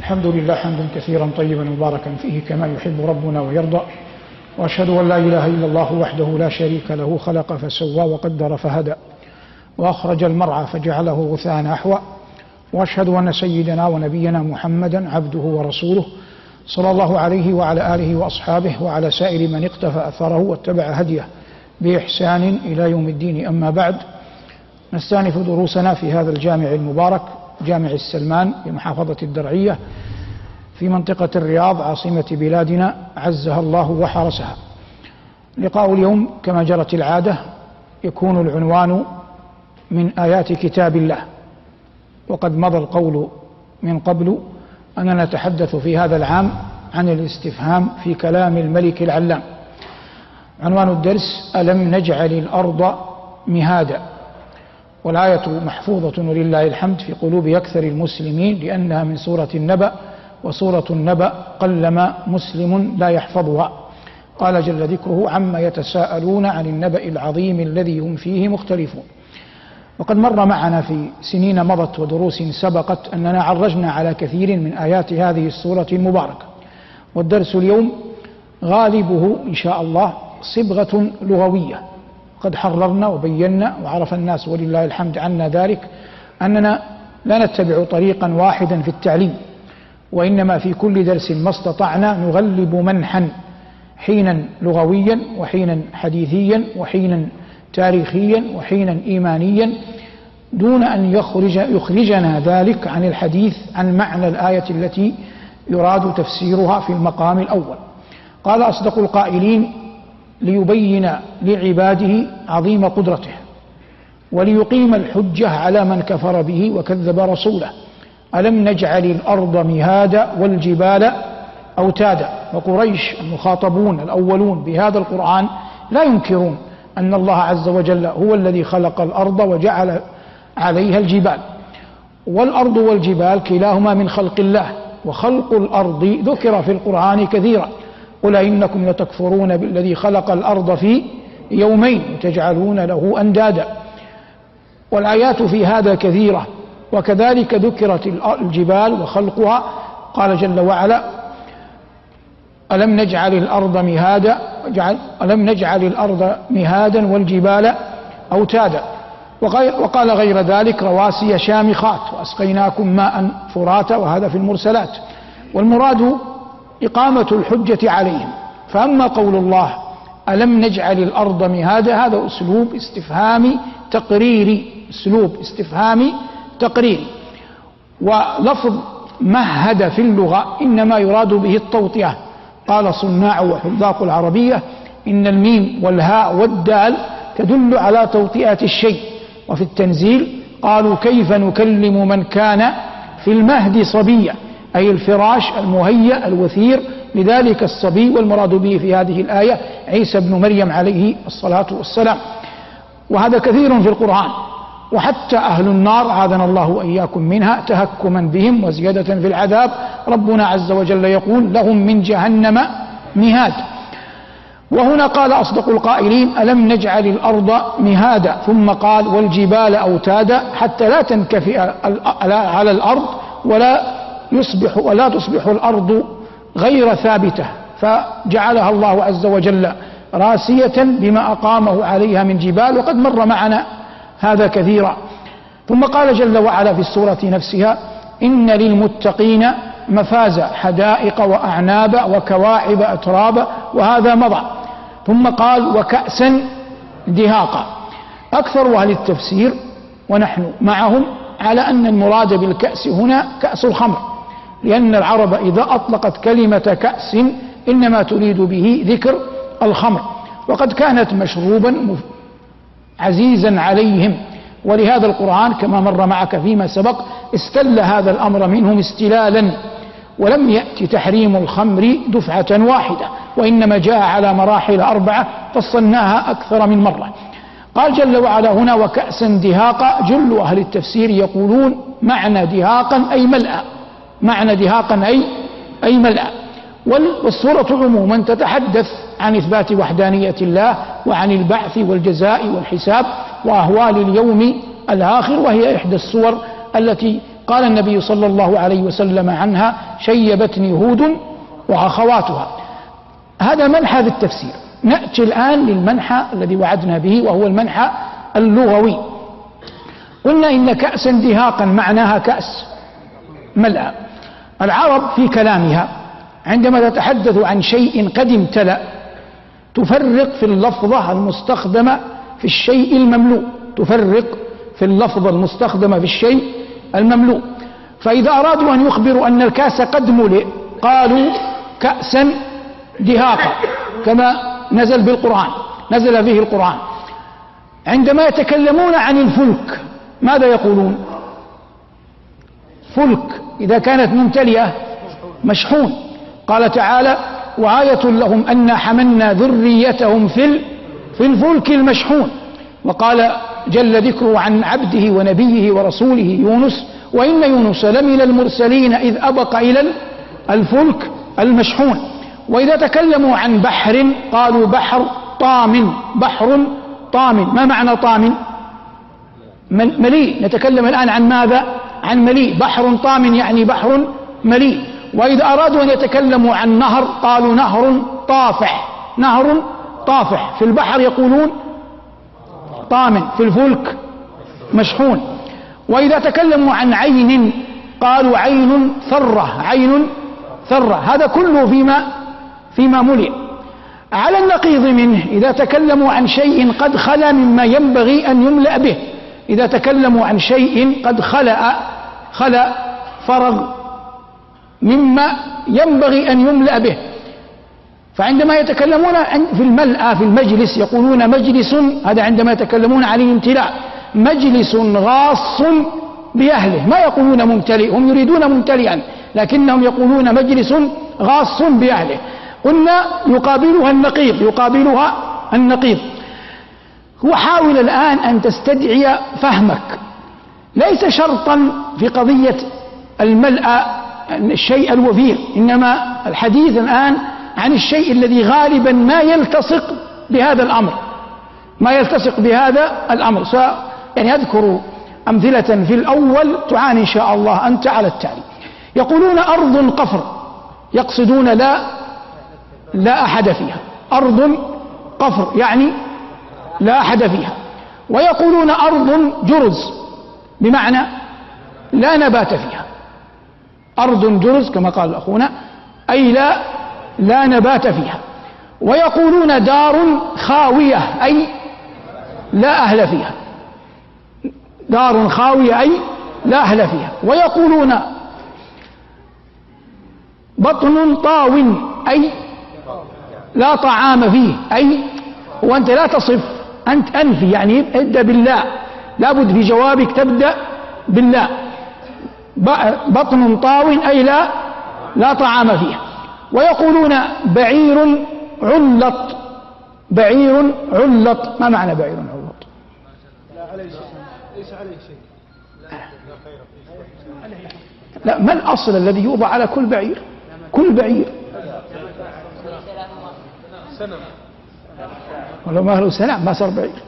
الحمد لله حمدا كثيرا طيبا مباركا فيه كما يحب ربنا ويرضى وأشهد أن لا إله إلا الله وحده لا شريك له خلق فسوى وقدر فهدى وأخرج المرعى فجعله غثاء أحوى وأشهد أن سيدنا ونبينا محمدا عبده ورسوله صلى الله عليه وعلى آله وأصحابه وعلى سائر من اقتفى أثره واتبع هديه بإحسان إلى يوم الدين. أما بعد نستأنف دروسنا في هذا الجامع المبارك جامع السلمان بمحافظة الدرعية في منطقة الرياض عاصمة بلادنا عزها الله وحرسها. لقاء اليوم كما جرت العادة يكون العنوان من آيات كتاب الله. وقد مضى القول من قبل أننا نتحدث في هذا العام عن الاستفهام في كلام الملك العلام. عنوان الدرس ألم نجعل الأرض مهادا؟ والآية محفوظة ولله الحمد في قلوب أكثر المسلمين لأنها من سورة النبأ وسورة النبأ قلما مسلم لا يحفظها. قال جل ذكره عما يتساءلون عن النبأ العظيم الذي هم فيه مختلفون. وقد مر معنا في سنين مضت ودروس سبقت أننا عرجنا على كثير من آيات هذه السورة المباركة. والدرس اليوم غالبه إن شاء الله صبغة لغوية. قد حررنا وبينا وعرف الناس ولله الحمد عنا ذلك أننا لا نتبع طريقا واحدا في التعليم وإنما في كل درس ما استطعنا نغلب منحا حينا لغويا وحينا حديثيا وحينا تاريخيا وحينا إيمانيا دون أن يخرج يخرجنا ذلك عن الحديث عن معنى الآية التي يراد تفسيرها في المقام الأول. قال أصدق القائلين ليبين لعباده عظيم قدرته وليقيم الحجة على من كفر به وكذب رسوله. ألم نجعل الأرض مهادا والجبال أوتادا؟ وقريش المخاطبون الأولون بهذا القرآن لا ينكرون أن الله عز وجل هو الذي خلق الأرض وجعل عليها الجبال. والأرض والجبال كلاهما من خلق الله وخلق الأرض ذكر في القرآن كثيرا. قل إنكم لتكفرون بالذي خلق الأرض في يومين وتجعلون له أندادا. والآيات في هذا كثيرة وكذلك ذكرت الجبال وخلقها. قال جل وعلا ألم نجعل الأرض مهادا ألم نجعل الأرض مهادا والجبال أوتادا. وقال غير ذلك رواسي شامخات وأسقيناكم ماء فراتا وهذا في المرسلات. والمراد إقامة الحجة عليهم. فأما قول الله ألم نجعل الأرض مهادا هذا أسلوب استفهامي تقريري أسلوب استفهامي تقريري ولفظ مهد في اللغة إنما يراد به التوطئة. قال صناع وحذاق العربية إن الميم والهاء والدال تدل على توطئة الشيء. وفي التنزيل قالوا كيف نكلم من كان في المهد صبيا؟ أي الفراش المهيأ الوثير لذلك الصبي والمراد به في هذه الآية عيسى بن مريم عليه الصلاة والسلام. وهذا كثير في القرآن وحتى أهل النار عاذنا الله وإياكم منها تهكما بهم وزيادة في العذاب. ربنا عز وجل يقول لهم من جهنم مهاد وهنا قال أصدق القائلين ألم نجعل الأرض مهادا؟ ثم قال والجبال أوتادا حتى لا تنكفئ على الأرض ولا يصبح ولا تصبح الأرض غير ثابتة فجعلها الله عز وجل راسية بما أقامه عليها من جبال وقد مر معنا هذا كثيرا. ثم قال جل وعلا في السورة نفسها إن للمتقين مفازا حدائق وأعنابا وكواعب أترابا وهذا مضى. ثم قال وكأسا دهاقا. أكثر أهل التفسير ونحن معهم على أن المراد بالكأس هنا كأس الخمر. لأن العرب إذا أطلقت كلمة كأس إنما تريد به ذكر الخمر. وقد كانت مشروبا عزيزا عليهم. ولهذا القرآن كما مر معك فيما سبق استل هذا الأمر منهم استلالا. ولم يأتي تحريم الخمر دفعة واحدة وإنما جاء على مراحل أربعة فصلناها أكثر من مرة. قال جل وعلا هنا وكأسا دهاقا. جل أهل التفسير يقولون معنى دهاقا أي ملأ معنى دهاقا أي أي ملأ. والصورة عموما تتحدث عن إثبات وحدانية الله وعن البعث والجزاء والحساب وأهوال اليوم الآخر وهي إحدى الصور التي قال النبي صلى الله عليه وسلم عنها شيبتني هود وأخواتها. هذا منحى في التفسير. نأتي الآن للمنحى الذي وعدنا به وهو المنحى اللغوي. قلنا إن كأسا دهاقا معناها كأس ملأ. العرب في كلامها عندما تتحدث عن شيء قد امتلأ تفرق في اللفظة المستخدمة في الشيء المملوء. تفرق في اللفظة المستخدمة في الشيء المملوء. فإذا أرادوا أن يخبروا أن الكأس قد ملئ قالوا كأسا دهاقا كما نزل بالقرآن نزل فيه القرآن. عندما يتكلمون عن الفلك ماذا يقولون؟ فلك إذا كانت ممتلئة مشحون. قال تعالى وآية لهم أن حملنا ذريتهم في في الفلك المشحون. وقال جل ذكره عن عبده ونبيه ورسوله يونس وإن يونس لمن المرسلين إذ أبق إلى الفلك المشحون. وإذا تكلموا عن بحر قالوا بحر طام بحر طام. ما معنى طام؟ مليء. نتكلم الآن عن ماذا؟ عن مليء. بحر طام يعني بحر مليء. وإذا أرادوا أن يتكلموا عن نهر قالوا نهر طافح. نهر طافح. في البحر يقولون طام. في الفلك مشحون. وإذا تكلموا عن عين قالوا عين ثرة. عين ثرة. هذا كله فيما فيما ملئ. على النقيض منه إذا تكلموا عن شيء قد خلا مما ينبغي أن يملأ به. إذا تكلموا عن شيء قد خلأ خلأ فرغ مما ينبغي أن يملأ به. فعندما يتكلمون في الملأ في المجلس يقولون مجلس هذا عندما يتكلمون عن الامتلاء مجلس غاص بأهله. ما يقولون ممتلئ هم يريدون ممتلئا لكنهم يقولون مجلس غاص بأهله. قلنا يقابلها النقيض يقابلها النقيض. وحاول الآن أن تستدعي فهمك. ليس شرطا في قضية الملأ الشيء الوفير إنما الحديث الآن عن الشيء الذي غالبا ما يلتصق بهذا الأمر. ما يلتصق بهذا الأمر. س يعني أذكر أمثلة في الأول تعان إن شاء الله أنت على التالي. يقولون أرض قفر يقصدون لا لا أحد فيها. أرض قفر يعني لا أحد فيها. ويقولون أرض جرز بمعنى لا نبات فيها. أرض جرز كما قال أخونا أي لا لا نبات فيها. ويقولون دار خاوية أي لا أهل فيها. دار خاوية أي لا أهل فيها. ويقولون بطن طاو أي لا طعام فيه أي وأنت لا تصف أنت أنفي يعني ابدأ بالله لابد في جوابك تبدأ بالله بطن طاو أي لا لا طعام فيه ويقولون بعير علط. بعير علط. ما معنى بعير علط؟ لا عليه شيء ليس عليه شيء لا ما الأصل الذي يوضع على كل بعير؟ كل بعير. ولو ما له سنة ما صار بعير.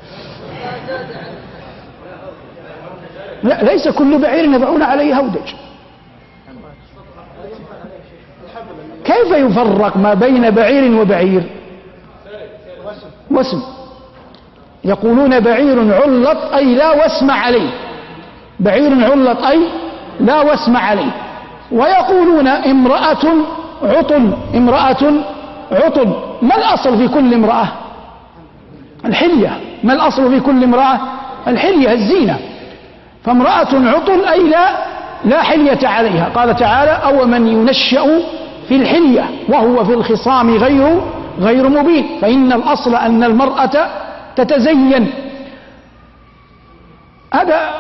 لا ليس كل بعير يضعون عليه هودج. كيف يفرق ما بين بعير وبعير؟ وسم يقولون بعير علط أي لا وسم عليه. بعير علط أي لا وسم عليه. ويقولون امرأة عطل امرأة عطل ما الأصل في كل امرأة؟ الحلية. ما الأصل في كل امرأة؟ الحلية الزينة. فامرأة عطل أي لا لا حلية عليها. قال تعالى أو من ينشأ في الحلية وهو في الخصام غير غير مبين. فإن الأصل أن المرأة تتزين. هذا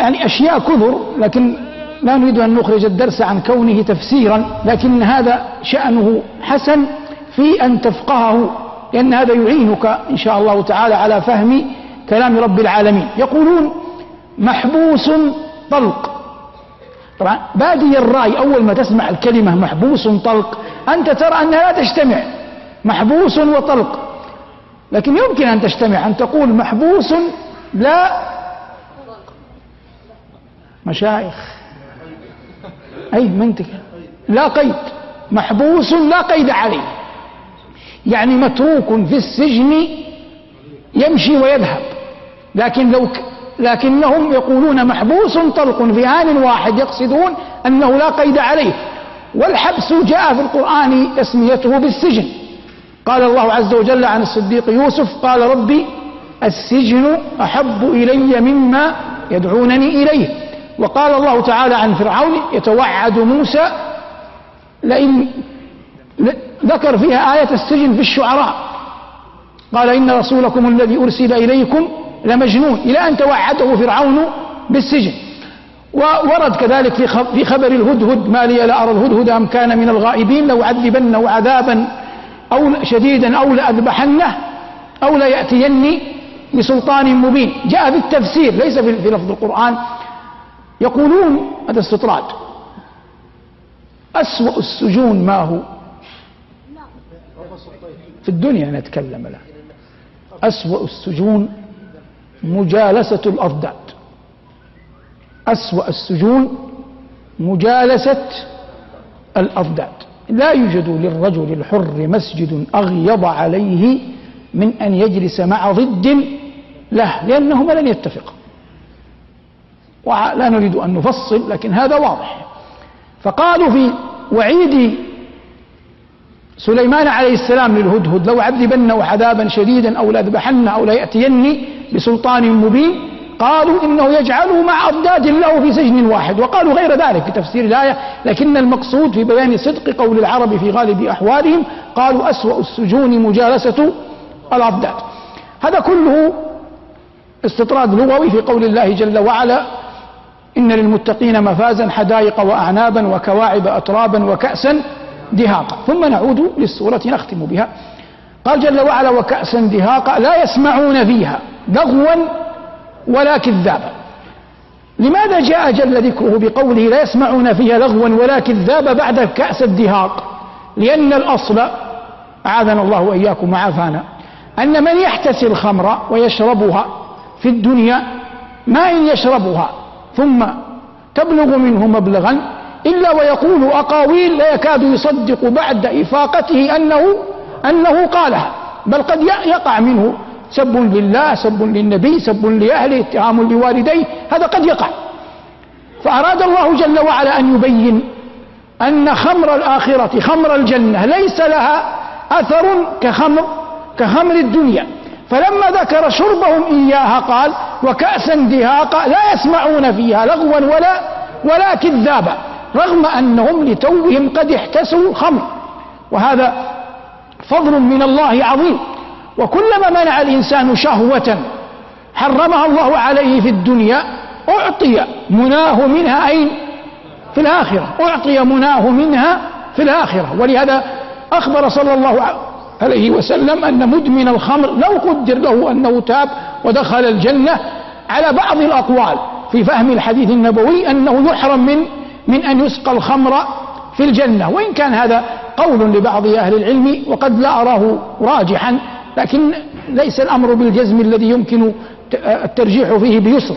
يعني أشياء كثر لكن لا نريد أن نخرج الدرس عن كونه تفسيرا لكن هذا شأنه حسن في أن تفقهه لأن هذا يعينك إن شاء الله تعالى على فهم كلام رب العالمين. يقولون محبوس طلق. طبعا بادي الرأي أول ما تسمع الكلمة محبوس طلق أنت ترى أنها لا تجتمع. محبوس وطلق. لكن يمكن أن تجتمع أن تقول محبوس لا. مشايخ. أي منطق. لا قيد. محبوس لا قيد عليه. يعني متروك في السجن يمشي ويذهب. لكن لو. لكنهم يقولون محبوس طلق في آن واحد يقصدون أنه لا قيد عليه والحبس جاء في القرآن تسميته بالسجن. قال الله عز وجل عن الصديق يوسف قال ربي السجن أحب إلي مما يدعونني إليه. وقال الله تعالى عن فرعون يتوعد موسى لئن ذكر فيها آية السجن في الشعراء. قال إن رسولكم الذي أرسل إليكم لمجنون إلى أن توعده فرعون بالسجن. وورد كذلك في خبر الهدهد ما لي لا أرى الهدهد أم كان من الغائبين لو عذبنه عذابا أو شديدا أو لأذبحنه أو ليأتيني بسلطان مبين. جاء بالتفسير ليس في لفظ القرآن. يقولون هذا استطراد. أسوأ السجون ما هو؟ في الدنيا نتكلم الآن. أسوأ السجون مجالسة الأضداد أسوأ السجون مجالسة الأضداد لا يوجد للرجل الحر مسجد أغيض عليه من أن يجلس مع ضد له لأنهما لن يتفقا ولا نريد أن نفصل لكن هذا واضح. فقالوا في وعيد سليمان عليه السلام للهدهد لو عذبنه عذابا شديدا أو لأذبحنه أو ليأتيني بسلطان مبين قالوا إنه يجعله مع أضداد له في سجن واحد وقالوا غير ذلك في تفسير الآية لكن المقصود في بيان صدق قول العرب في غالب أحوالهم قالوا أسوأ السجون مجالسة الأضداد. هذا كله استطراد لغوي في قول الله جل وعلا إن للمتقين مفازا حدائق وأعنابا وكواعب أترابا وكأسا دهاقا ثم نعود للسورة نختم بها. قال جل وعلا وكأسا دهاقا لا يسمعون فيها لغوا ولا كذابا. لماذا جاء جل ذكره بقوله لا يسمعون فيها لغوا ولا كذابا بعد كأس الدهاق؟ لأن الأصل أعاذنا الله وإياكم وعافانا أن من يحتسي الخمر ويشربها في الدنيا ما إن يشربها ثم تبلغ منه مبلغا إلا ويقول أقاويل لا يكاد يصدق بعد إفاقته أنه أنه قالها بل قد يقع منه سب لله سب للنبي سب لأهله اتهام لوالديه هذا قد يقع. فأراد الله جل وعلا أن يبين أن خمر الآخرة خمر الجنة ليس لها أثر كخمر كخمر الدنيا. فلما ذكر شربهم إياها قال وكأسا دهاقا لا يسمعون فيها لغوا ولا ولا كذابا. رغم أنهم لتوهم قد احتسوا الخمر. وهذا فضل من الله عظيم. وكلما منع الإنسان شهوة حرمها الله عليه في الدنيا أعطي مناه منها أين؟ في الآخرة. أعطي مناه منها في الآخرة. ولهذا أخبر صلى الله عليه وسلم أن مدمن الخمر لو قدر له أنه تاب ودخل الجنة على بعض الأقوال في فهم الحديث النبوي أنه يحرم من من أن يسقى الخمر في الجنة. وإن كان هذا قول لبعض أهل العلم وقد لا أراه راجحا لكن ليس الأمر بالجزم الذي يمكن الترجيح فيه بيسر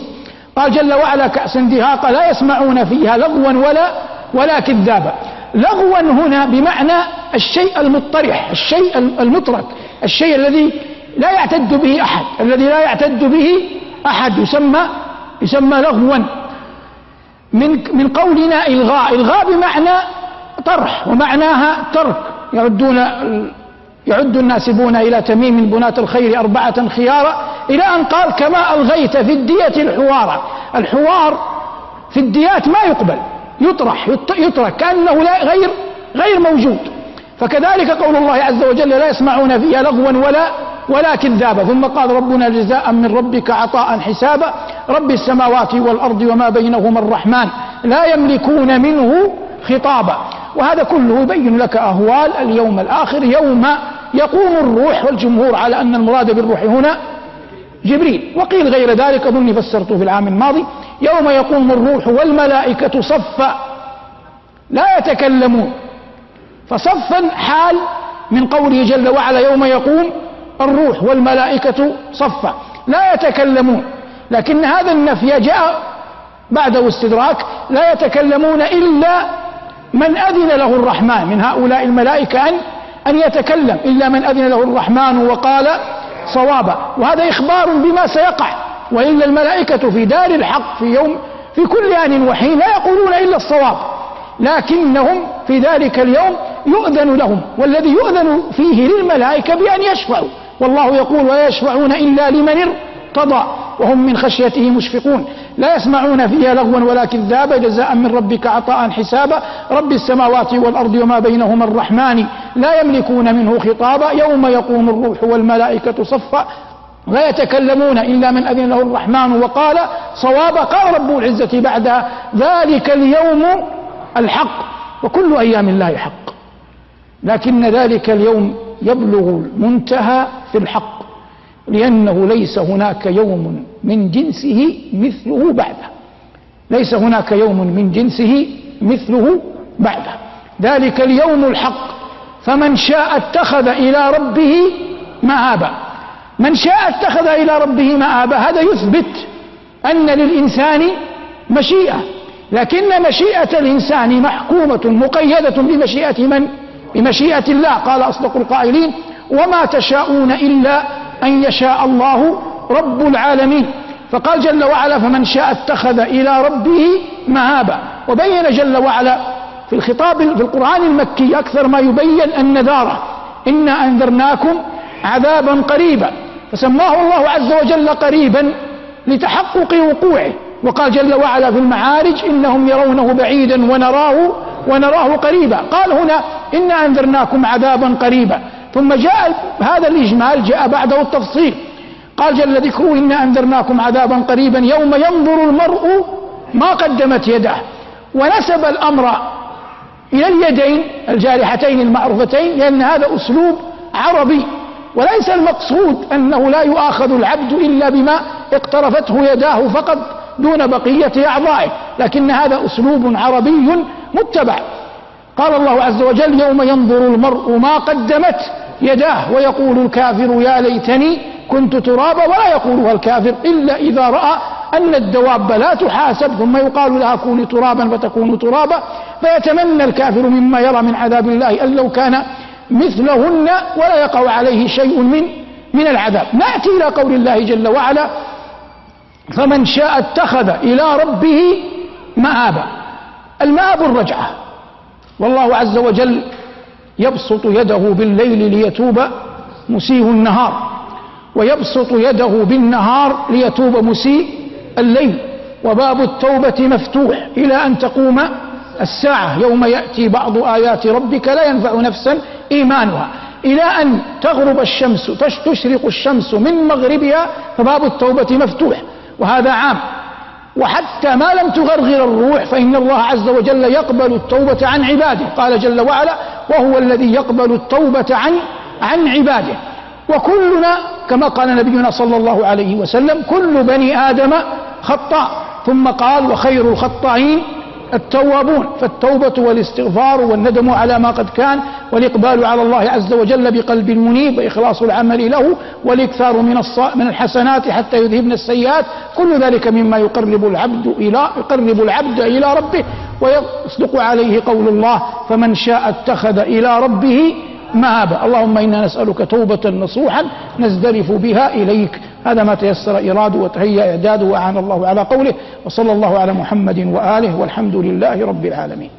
قال جل وعلا كأس دهاقا لا يسمعون فيها لغوا ولا ولا كذابا. لغوا هنا بمعنى الشيء المطرح الشيء المترك الشيء الذي لا يعتد به أحد الذي لا يعتد به أحد يسمى يسمى لغوا. من من قولنا إلغاء. إلغاء بمعنى طرح ومعناها ترك. يعدون يعد الناسبون إلى تميم بناة الخير أربعة خيارا إلى أن قال كما ألغيت في الدية الحوار. الحوار في الديات ما يقبل. يطرح يترك كأنه لا غير غير موجود. فكذلك قول الله عز وجل لا يسمعون فيها لغوا ولا ولا كذابا ثم قال ربنا جزاء من ربك عطاء حسابا. رب السماوات والأرض وما بينهما الرحمن لا يملكون منه خطابا. وهذا كله يبين لك أهوال اليوم الآخر. يوم يقوم الروح والجمهور على أن المراد بالروح هنا جبريل. وقيل غير ذلك أظني فسرته في العام الماضي. يوم يقوم الروح والملائكة صفا لا يتكلمون. فصفا حال من قوله جل وعلا يوم يقوم الروح والملائكة صفا. لا يتكلمون. لكن هذا النفي جاء بعده استدراك لا يتكلمون إلا من أذن له الرحمن. من هؤلاء الملائكة أن أن يتكلم. إلا من أذن له الرحمن وقال صوابا. وهذا إخبار بما سيقع. وإلا الملائكة في دار الحق في يوم في كل آن وحين لا يقولون إلا الصواب. لكنهم في ذلك اليوم يؤذن لهم. والذي يؤذن فيه للملائكة بأن يشفعوا. والله يقول ولا يشفعون إلا لمن ارتضى وهم من خشيته مشفقون. لا يسمعون فيها لغوا ولا كذابا. جزاء من ربك عطاء حسابا. رب السماوات والأرض وما بينهما الرحمن. لا يملكون منه خطابا. يوم يقوم الروح والملائكة صفا. لا يتكلمون إلا من أذن له الرحمن وقال صوابا. قال رب العزة بعدها ذلك اليوم الحق وكل أيام الله حق. لكن ذلك اليوم يبلغ المنتهى في الحق لأنه ليس هناك يوم من جنسه مثله بعده. ليس هناك يوم من جنسه مثله بعده. ذلك اليوم الحق. فمن شاء اتخذ إلى ربه مآبا. من شاء اتخذ إلى ربه مآبا هذا يثبت أن للإنسان مشيئة. لكن مشيئة الإنسان محكومة مقيدة بمشيئة من؟ بمشيئة الله قال أصدق القائلين وما تشاءون إلا أن يشاء الله رب العالمين. فقال جل وعلا فمن شاء اتخذ إلى ربه مهابا وبين جل وعلا في الخطاب في القرآن المكي أكثر ما يبين النذارة. إنا أنذرناكم عذابا قريبا. فسماه الله عز وجل قريبا لتحقق وقوعه. وقال جل وعلا في المعارج إنهم يرونه بعيدا ونراه ونراه قريبا. قال هنا إنا أنذرناكم عذابا قريبا. ثم جاء هذا الإجمال جاء بعده التفصيل. قال جل ذكره إنا أنذرناكم عذابا قريبا يوم ينظر المرء ما قدمت يده. ونسب الأمر إلى اليدين الجارحتين المعروفتين لأن هذا أسلوب عربي. وليس المقصود أنه لا يؤاخذ العبد إلا بما اقترفته يداه فقط دون بقية أعضائه. لكن هذا أسلوب عربي متبع. قال الله عز وجل يوم ينظر المرء ما قدمت يداه ويقول الكافر يا ليتني كنت ترابا ولا يقولها الكافر إلا إذا رأى أن الدواب لا تحاسب ثم يقال لها كوني ترابا فتكون ترابا فيتمنى الكافر مما يرى من عذاب الله أن لو كان مثلهن ولا يقع عليه شيء من من العذاب. نأتي إلى قول الله جل وعلا فمن شاء اتخذ إلى ربه مآبا. المآب الرجعة والله عز وجل يبسط يده بالليل ليتوب مسيء النهار ويبسط يده بالنهار ليتوب مسيء الليل. وباب التوبة مفتوح إلى أن تقوم الساعة. يوم يأتي بعض آيات ربك لا ينفع نفسا إيمانها. إلى أن تغرب الشمس تشرق الشمس من مغربها فباب التوبة مفتوح. وهذا عام. وحتى ما لم تغرغر الروح فإن الله عز وجل يقبل التوبة عن عباده. قال جل وعلا وهو الذي يقبل التوبة عن عن عباده. وكلنا كما قال نبينا صلى الله عليه وسلم كل بني آدم خطاء. ثم قال وخير الخطائين التوابون فالتوبة والاستغفار والندم على ما قد كان والإقبال على الله عز وجل بقلب منيب وإخلاص العمل له والإكثار من من الحسنات حتى يذهبن السيئات. كل ذلك مما يقرب العبد إلى يقرب العبد إلى ربه ويصدق عليه قول الله فمن شاء اتخذ إلى ربه مآبا اللهم إنا نسألك توبة نصوحا نزدرف بها إليك. هذا ما تيسر إراده وتهيأ إعداده وأعان الله على قوله وصلى الله على محمد وآله والحمد لله رب العالمين.